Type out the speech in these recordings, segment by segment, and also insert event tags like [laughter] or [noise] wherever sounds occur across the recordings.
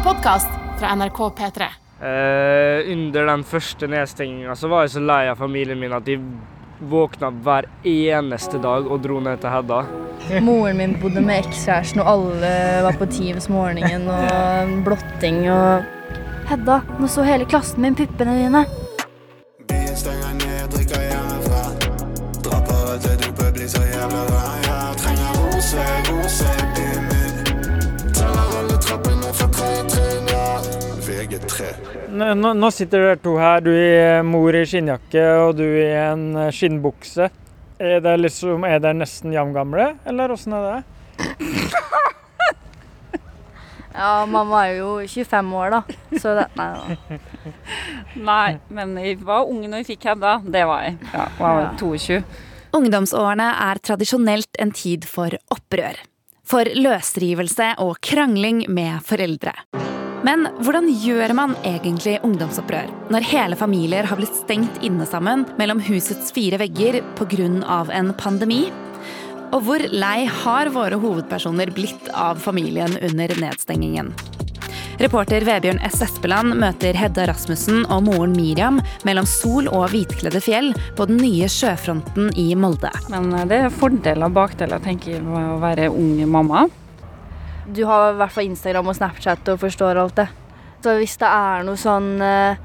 en podkast fra NRK P3. Eh, under den første nedstenginga så var jeg så lei av familien min at de våkna hver eneste dag og dro ned til Hedda. Moren min bodde med ekskjæresten, og alle var på Teams morgenen og blotting og Hedda, nå så hele klassen min puppene dine. VG3. Nå, nå- sitter dere to her, du i mor i skinnjakke og du i en eh, skinnbukse. Er dere liksom, er dere nesten jamgamle, eller åssen er det? [laughs] Ja, mamma er jo 25 år, da. Så det Nei da. [laughs] Nei, men jeg var ung når jeg fikk Hedda. Det var jeg. Ja, var Ja. 22. Ungdomsårene er tradisjonelt en tid for opprør. For løsrivelse og krangling med foreldre. Men hvordan gjør man egentlig ungdomsopprør når hele familier har blitt stengt inne sammen mellom husets fire vegger pga. en pandemi? Og hvor lei har våre hovedpersoner blitt av familien under nedstengingen? Reporter Vebjørn S. Espeland møter Hedda Rasmussen og moren Miriam mellom sol og hvitkledde fjell på den nye sjøfronten i Molde. Men eh, det er fordeler og bakdeler tenker jeg, med å være ung mamma. Du har i hvert fall Instagram og Snapchat og forstår alt det. Så hvis det er noe sånn eh,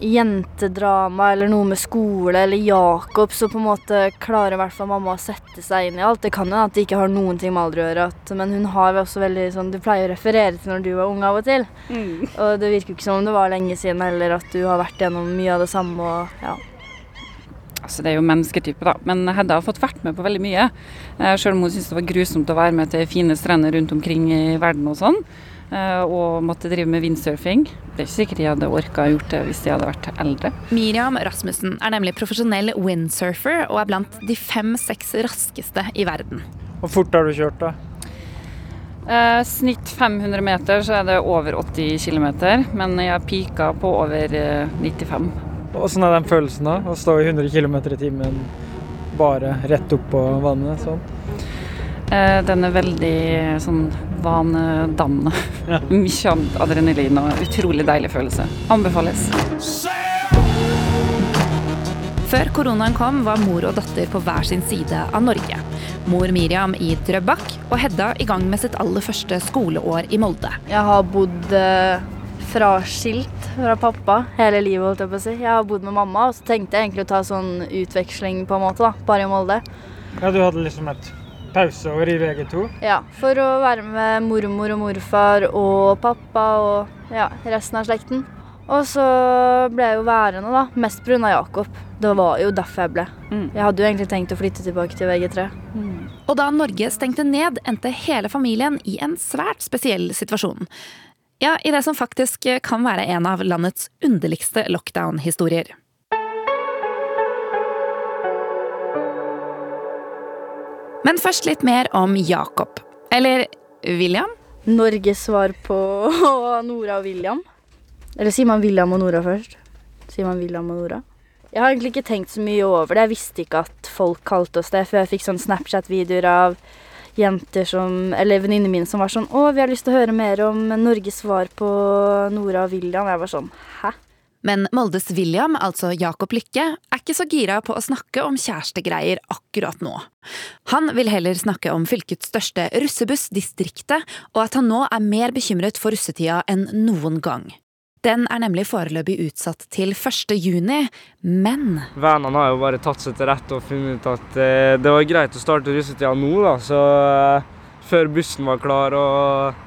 jentedrama eller noe med skole eller Jakob, så på en måte klarer i hvert fall mamma å sette seg inn i alt. Det kan jo at det ikke har noen ting med alder å gjøre, at, men hun har også veldig sånn Du pleier å referere til når du var ung av og til. Og det virker jo ikke som om det var lenge siden heller at du har vært gjennom mye av det samme og ja. Altså, det er jo mennesketype, da. Men Hedda har fått vært med på veldig mye. Eh, Selv om hun syntes det var grusomt å være med til fine strender rundt omkring i verden og sånn. eh, Og måtte drive med windsurfing. Det er ikke sikkert jeg hadde orka gjort det hvis jeg hadde vært eldre. Miriam Rasmussen er nemlig profesjonell windsurfer og er blant de fem-seks raskeste i verden. Hvor fort har du kjørt, da? Eh, snitt 500 meter, så er det over 80 km. Men jeg har pika på over eh, 95. Åssen er den følelsen da? Å stå i 100 km i timen bare rett opp på vannet sånn? Eh, Den er veldig sånn vanedannende. Ja. [laughs] Mye adrenalin og utrolig deilig følelse. Anbefales. Før koronaen kom, var mor og datter på hver sin side av Norge. Mor Miriam i Drøbak og Hedda i gang med sitt aller første skoleår i Molde. Jeg har bodd eh, fraskilt fra pappa hele livet, holdt jeg på å si. Jeg har bodd med mamma, og så tenkte jeg egentlig å ta sånn utveksling på en måte, da. Bare i Molde. Ja, du hadde liksom et pauseår i VG2. Ja, for å være med mormor og morfar og pappa og ja, resten av slekten. Og så ble jeg jo værende, da. Mest pga. Jakob. Det var jo derfor jeg ble. Mm. Jeg hadde jo egentlig tenkt å flytte tilbake til VG3. Og da Norge stengte ned, endte hele familien i en svært spesiell situasjon. Ja, i det som faktisk kan være en av landets underligste lockdown-historier. Men først litt mer om Jakob. Eller William? Norges svar på [laughs] Nora og William. Eller sier man William og Nora først? Sier man William og Nora? Jeg har egentlig ikke tenkt så mye over det. Jeg visste ikke at folk kalte oss det, før jeg fikk sånn Snapchat-videoer av jenter som Eller venninnene mine som var sånn Å, vi har lyst til å høre mer om Norges svar på Nora og William. Jeg var sånn Hæ? Men Moldes William, altså Jakob Lykke, er ikke så gira på å snakke om kjærestegreier akkurat nå. Han vil heller snakke om fylkets største russebuss, Distriktet, og at han nå er mer bekymret for russetida enn noen gang. Den er nemlig foreløpig utsatt til 1. juni, men Vennene har jo bare tatt seg til rette og funnet ut at eh, det var greit å starte russetida nå, da. Så eh, før bussen var klar og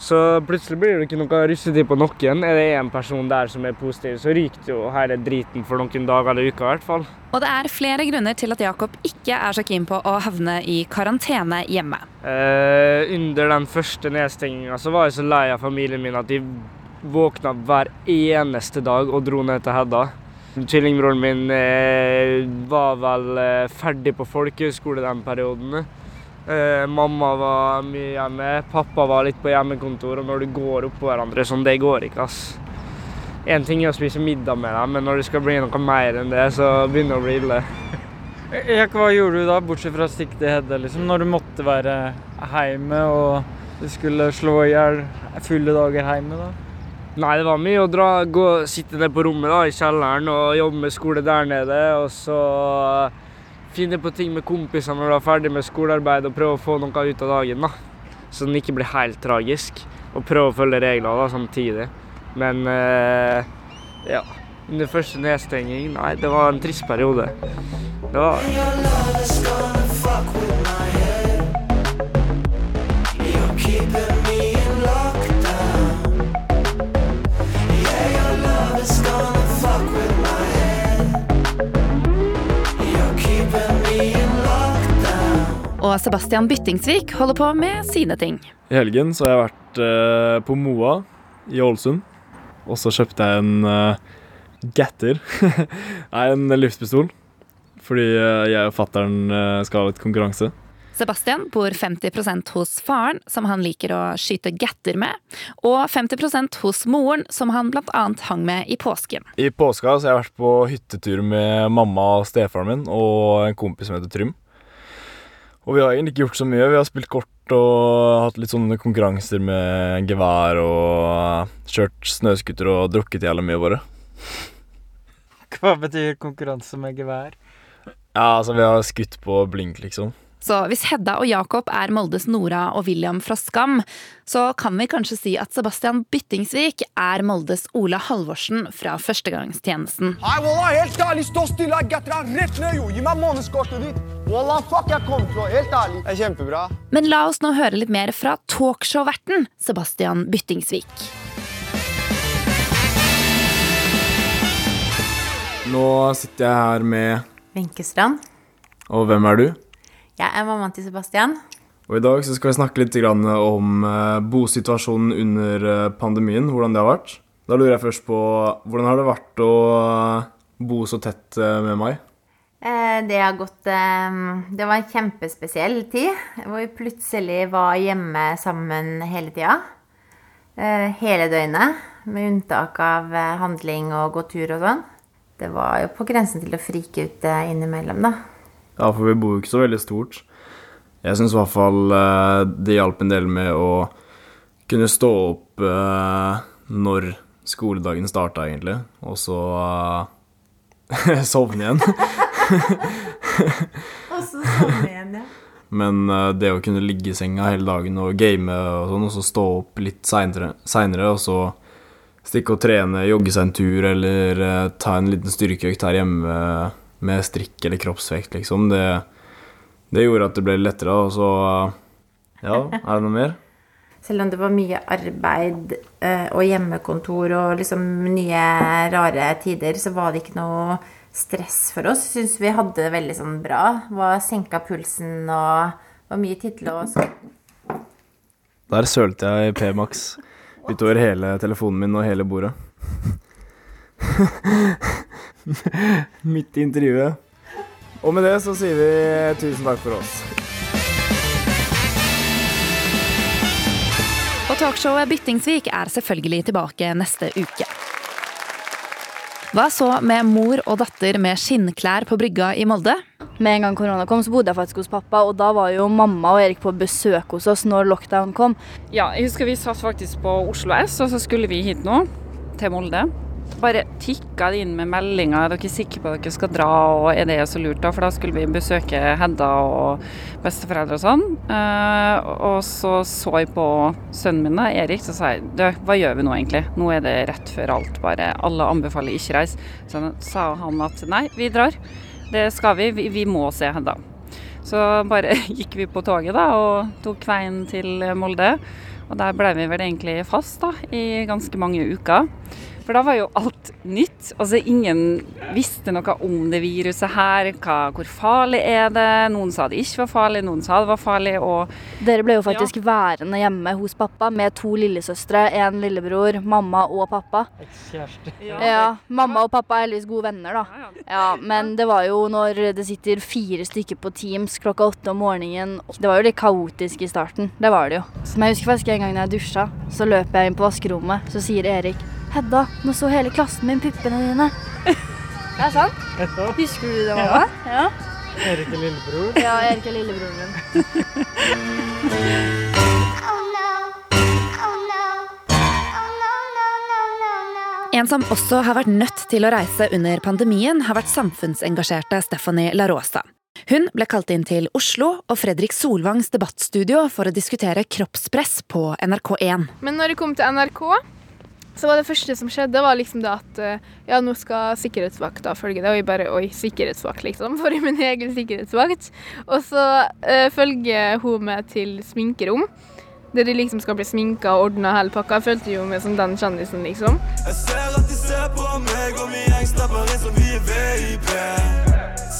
Så plutselig blir det ikke noe russetid på noen. Er det én person der som er positiv, så ryker jo hele driten for noen dager eller uker i hvert fall. Og det er flere grunner til at Jakob ikke er så keen på å havne i karantene hjemme. Eh, under den første nedstenginga så var jeg så lei av familien min at de våkna hver eneste dag og dro ned til Hedda. Tvillingbroren min eh, var vel eh, ferdig på folkehøyskole den perioden. Eh, mamma var mye hjemme, pappa var litt på hjemmekontor, og når du går oppå hverandre sånn, det går ikke, ass. Én ting er å spise middag med dem, men når det skal bli noe mer enn det, så begynner det å bli ille. [laughs] Erik, hva gjorde du da, bortsett fra å stikke til Hedda, liksom, når du måtte være hjemme og Du skulle slå i hjel fulle dager hjemme, da? Nei, det var mye å dra, gå, sitte ned på rommet da, i kjelleren og jobbe med skole der nede. Og så eh, finne på ting med kompisene når du er ferdig med skolearbeid og prøve å få noe ut av dagen. da. Så den ikke blir helt tragisk. Og prøve å følge reglene da, samtidig. Men eh, ja. Under første nedstenging, nei, det var en trist periode. Det var Your love Og Sebastian Byttingsvik holder på med sine ting. I helgen så har jeg vært uh, på Moa i Ålesund. Og så kjøpte jeg en uh, Gatter. [laughs] Nei, en livspistol. Fordi uh, jeg og fattern uh, skal ha litt konkurranse. Sebastian bor 50% hos faren, som han liker å skyte gatter med, og 50% hos moren, som han bl.a. hang med i påsken. I påska så har jeg vært på hyttetur med mamma og stefaren min og en kompis som heter Trym. Og vi har egentlig ikke gjort så mye. Vi har spilt kort og hatt litt sånne konkurranser med gevær og kjørt snøscooter og drukket jævla mye våre. Hva betyr konkurranse med gevær? Ja, altså vi har skutt på blink, liksom. Så hvis Hedda og Jakob er Moldes Nora og William fra Skam, så kan vi kanskje si at Sebastian Byttingsvik er Moldes Ola Halvorsen fra førstegangstjenesten. Hei, wallah, helt ærlig, stå stille. Jeg getter rett ned, jo. Gi meg månedskortet ditt. Wallah, fuck, jeg kom fra. Helt ærlig. Det er kjempebra. Men la oss nå høre litt mer fra talkshow-verten Sebastian Byttingsvik. Nå sitter jeg her med Wenchestrand. Og hvem er du? Jeg er mammaen til Sebastian. Og I dag så skal vi snakke litt om eh, bosituasjonen under eh, pandemien, hvordan det har vært. Da lurer jeg først på hvordan har det vært å eh, bo så tett med meg? Det har gått Det var en kjempespesiell tid, hvor vi plutselig var hjemme sammen hele tida. Hele døgnet, med unntak av handling og gå tur og sånn. Det var jo på grensen til å frike ut innimellom, da. Ja, for vi bor jo ikke så veldig stort. Jeg syns i hvert fall eh, det hjalp en del med å kunne stå opp eh, når skoledagen starta, egentlig, og så eh, [laughs] sovne igjen. [laughs] Og så sovne igjen, ja. Men det å kunne ligge i senga hele dagen og game og sånn, og så stå opp litt seinere, og så stikke og trene, jogge seg en tur, eller ta en liten styrkeøkt her hjemme med strikk eller kroppsvekt, liksom, det, det gjorde at det ble lettere, og så Ja, er det noe mer? Selv om det var mye arbeid eh, og hjemmekontor og liksom nye rare tider, så var det ikke noe stress for oss. Syns vi hadde det veldig sånn bra. Var senka pulsen og var mye titler og sånn. Der sølte jeg P-Max utover hele telefonen min og hele bordet. [laughs] [laughs] Midt i intervjuet. Og med det så sier vi tusen takk for oss. Og talkshowet Byttingsvik er selvfølgelig tilbake neste uke. Hva så med mor og datter med skinnklær på brygga i Molde? Med en gang korona kom, så bodde jeg faktisk hos pappa, og da var jo mamma og Erik på besøk hos oss når lockdown kom. Ja, jeg husker vi satt faktisk på Oslo S, og så skulle vi hit nå, til Molde. Bare tikka det inn med meldinger. Er dere sikre på at dere skal dra, og er det så lurt? da? For da skulle vi besøke Hedda og besteforeldre og sånn. Eh, og så så jeg på sønnen min, da, Erik, så sa jeg du, hva gjør vi nå egentlig? Nå er det rett før alt, bare. Alle anbefaler ikke reis. Så sa han at nei, vi drar. Det skal vi. Vi, vi må se Hedda. Så bare [laughs] gikk vi på toget da, og tok veien til Molde. Og der ble vi vel egentlig fast da, i ganske mange uker. For da var jo alt nytt. Altså ingen visste noe om det viruset her. Hva, hvor farlig er det? Noen sa det ikke var farlig, noen sa det var farlig. Og Dere ble jo faktisk værende hjemme hos pappa med to lillesøstre, en lillebror, mamma og pappa. Ekskjæreste. Ja, Mamma og pappa er heldigvis gode venner, da. Ja, Men det var jo når det sitter fire stykker på Teams klokka åtte om morgenen Det var jo litt kaotisk i starten. Det var det jo. Men jeg husker faktisk en gang da jeg dusja, så løper jeg inn på vaskerommet, så sier Erik Hedda, nå så hele klassen min puppene dine. Det Er det sant? [laughs] Husker du det, mamma? Ja. ja. Erik er lillebror. Ja, Erik er lillebroren min. [laughs] En som også har vært nødt til å reise under pandemien, har vært samfunnsengasjerte Stephanie Larosa. Hun ble kalt inn til Oslo og Fredrik Solvangs debattstudio for å diskutere kroppspress på NRK1. Men når det kom til NRK, så var det første som skjedde, var liksom det at eh, ja, nå skal sikkerhetsvakta følge det. Og jeg bare oi, sikkerhetsvakt, liksom. [laughs] For min egen sikkerhetsvakt. Og så uh, følger hun med til sminkerom. Der de liksom skal bli sminka og ordna hele pakka. Jeg følte jo meg som den kjendisen, liksom. Jeg ser at de ser på meg, og vi gjeng stapper inn som vi er VIP.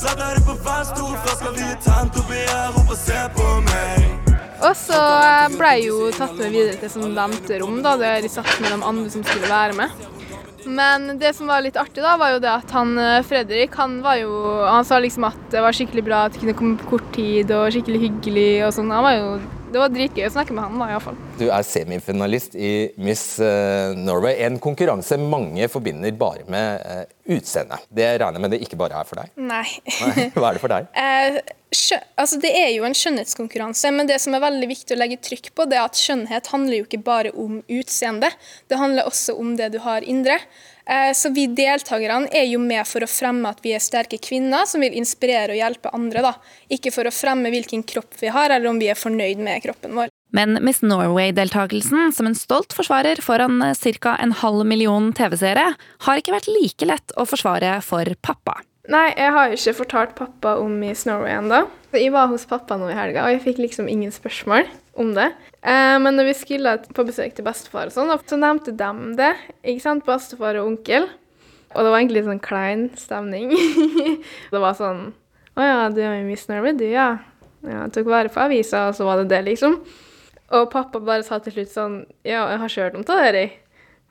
Setter det på fest, to flasker, vi er tent oppi her, hun og se på meg. Og så ble jeg jo tatt med videre til sånn venterom, da, der jeg satt med de andre som skulle være med. Men det som var litt artig, da, var jo det at han eh, Fredrik han var jo Han sa liksom at det var skikkelig bra at det kunne komme på kort tid og skikkelig hyggelig og sånn. Han var jo Det var dritgøy å snakke med han, da, iallfall. Du er semifinalist i Miss eh, Norway, en konkurranse mange forbinder bare med uh, utseende. Det regner jeg med det ikke bare er for deg? Nei. Nei. Hva er det for deg? [laughs] Eh, altså det er jo en skjønnhetskonkurranse, men det som er veldig viktig å legge trykk på, det er at skjønnhet handler jo ikke bare om utseende. Det handler også om det du har indre. Eh, så vi deltakerne er jo med for å fremme at vi er sterke kvinner som vil inspirere og hjelpe andre. da. Ikke for å fremme hvilken kropp vi har, eller om vi er fornøyd med kroppen vår. Men Miss Norway-deltakelsen som en stolt forsvarer foran ca. en halv million TV-seere, har ikke vært like lett å forsvare for pappa. Nei, jeg har jo ikke fortalt pappa om Miss Norway ennå. Jeg var hos pappa nå i helga, og jeg fikk liksom ingen spørsmål om det. Eh, men når vi skulle på besøk til bestefar og sånn, så nevnte de det. ikke sant? Bestefar og onkel. Og det var egentlig sånn klein stemning. [laughs] det var sånn Å ja, du er Miss Norway, du, ja. ja. Jeg tok vare på avisa, og så var det det, liksom. Og pappa bare sa til slutt sånn Ja, jeg har ikke hørt om det der,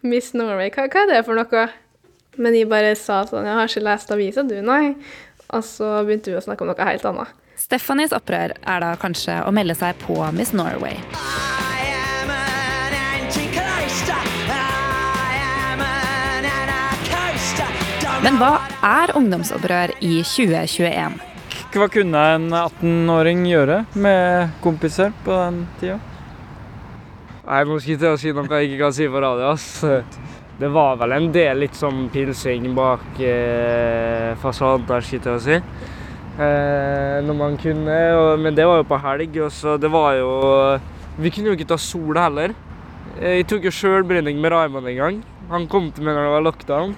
Miss Norway, hva, hva er det for noe? Men jeg bare sa sånn Jeg har ikke lest avisa, du, nei. Og så begynte vi å snakke om noe helt annet. Stephanies opprør er da kanskje å melde seg på Miss Norway. Men hva er ungdomsopprør i 2021? Hva kunne en 18-åring gjøre med kompiser på den tida? Nei, nå skal jeg til å si noe jeg ikke kan si på radio. ass. Det var vel en del litt sånn pilsing bak eh, fasaden skal jeg til å si. Eh, når man kunne. Men det var jo på helg, og så det var jo Vi kunne jo ikke ta sol heller. Eh, Jeg tok jo sjølbrenning med Raymond en gang. Han kom til meg når det var lockdown.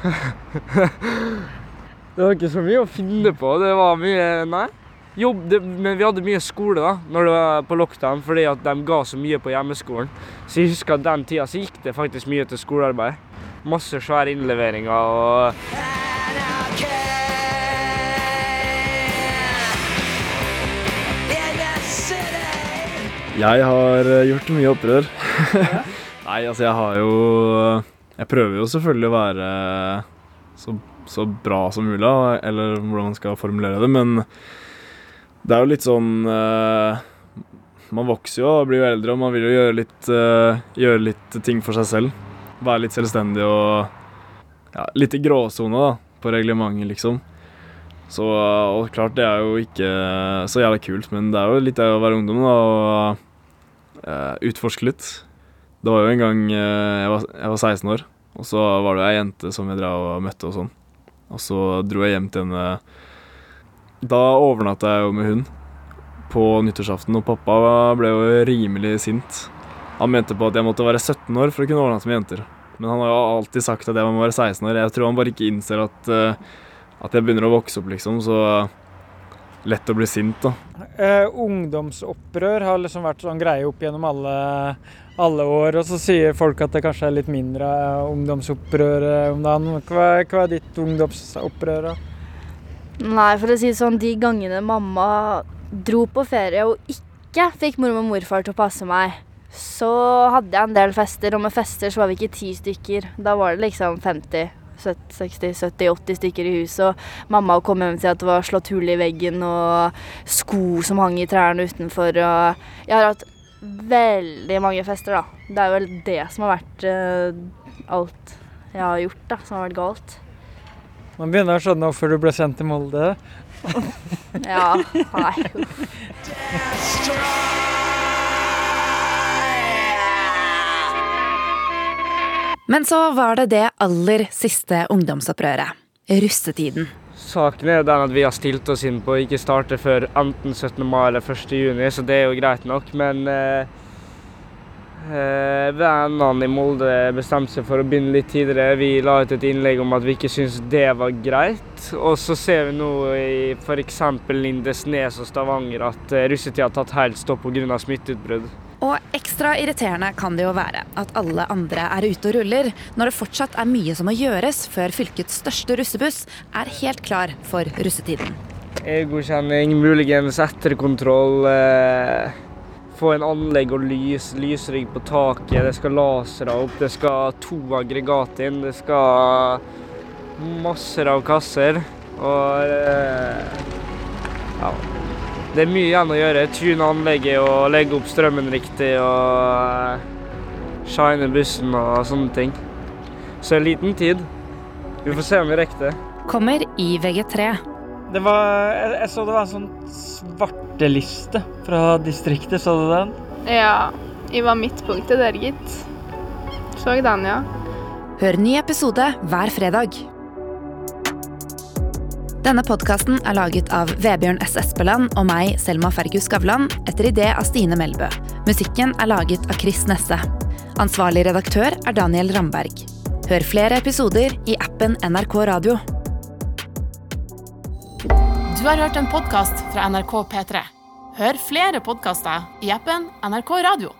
[laughs] det var ikke så mye å finne på. Det var mye Nei. Jobb, det, men vi hadde mye skole da når det var på lockdown, fordi at de ga så mye på hjemmeskolen. Så jeg husker at den tida så gikk det faktisk mye til skolearbeid. Masse svære innleveringer og Jeg har eh, gjort mye opprør. [laughs] Nei, altså jeg har jo Jeg prøver jo selvfølgelig å være så, så bra som mulig, eller hvordan man skal formulere det, men det er jo litt sånn uh, Man vokser jo og blir jo eldre, og man vil jo gjøre litt, uh, gjøre litt ting for seg selv. Være litt selvstendig og ja, litt i gråsone da, på reglementet, liksom. Så, og klart, det er jo ikke så jævla kult, men det er jo litt det å være ungdom da, og eh, utforske litt. Det var jo en gang eh, jeg, var, jeg var 16 år, og så var det ei jente som jeg drev og møtte og sånn. Og så dro jeg hjem til henne Da overnatta jeg jo med hun på nyttårsaften, og pappa ble jo rimelig sint. Han mente på at jeg måtte være 17 år for å kunne overnatte med jenter. Men han har jo alltid sagt at jeg må være 16 år. Jeg tror han bare ikke innser at eh, at jeg begynner å vokse opp, liksom. Så lett å bli sint, da. Eh, ungdomsopprør har liksom vært sånn greie opp gjennom alle, alle år. Og så sier folk at det kanskje er litt mindre ungdomsopprør eh, om dagen. Hva, hva er ditt ungdomsopprør, da? Nei, for å si det sånn, de gangene mamma dro på ferie og ikke fikk mormor og morfar til å passe meg, så hadde jeg en del fester, og med fester så var vi ikke ti stykker. Da var det liksom 50. 60-70-80 stykker i huset, og mamma kom hjem til at det var slått hull i veggen og sko som hang i trærne utenfor. Og jeg har hatt veldig mange fester, da. Det er vel det som har vært uh, alt jeg har gjort, da, som har vært galt. Man begynner å skjønne hvorfor du ble sendt til Molde. Ja, nei. [laughs] Men så var det det aller siste ungdomsopprøret. Russetiden. Saken er den at vi har stilt oss inn på å ikke starte før enten 17. mai eller 1. juni, så det er jo greit nok. Men eh, eh, vennene i Molde bestemte seg for å begynne litt tidligere. Vi la ut et innlegg om at vi ikke syntes det var greit. Og så ser vi nå i f.eks. Lindesnes og Stavanger at eh, russetida har tatt helt stopp pga. smitteutbrudd. Og ekstra irriterende kan det jo være at alle andre er ute og ruller, når det fortsatt er mye som må gjøres før fylkets største russebuss er helt klar for russetiden. EU-godkjenning, muligens etterkontroll. Eh, få en anlegg og lys, lysrigg på taket. Det skal lasere opp, det skal to aggregat inn. Det skal masser av kasser. Og eh, ja. Det er mye igjen å gjøre. Tune anlegget og legge opp strømmen riktig og shine bussen og sånne ting. Så en liten tid. Vi får se om vi rekker det. Kommer i VG3. Det var, jeg, jeg så det var en sånn svarteliste fra distriktet, så du den? Ja, jeg var midtpunktet der, gitt. Så den, ja. Hør ny episode hver fredag. Denne podkasten er laget av Vebjørn S. Espeland og meg, Selma Fergus Skavlan, etter idé av Stine Melbø. Musikken er laget av Chris Nesse. Ansvarlig redaktør er Daniel Ramberg. Hør flere episoder i appen NRK Radio. Du har hørt en podkast fra NRK P3. Hør flere podkaster i appen NRK Radio.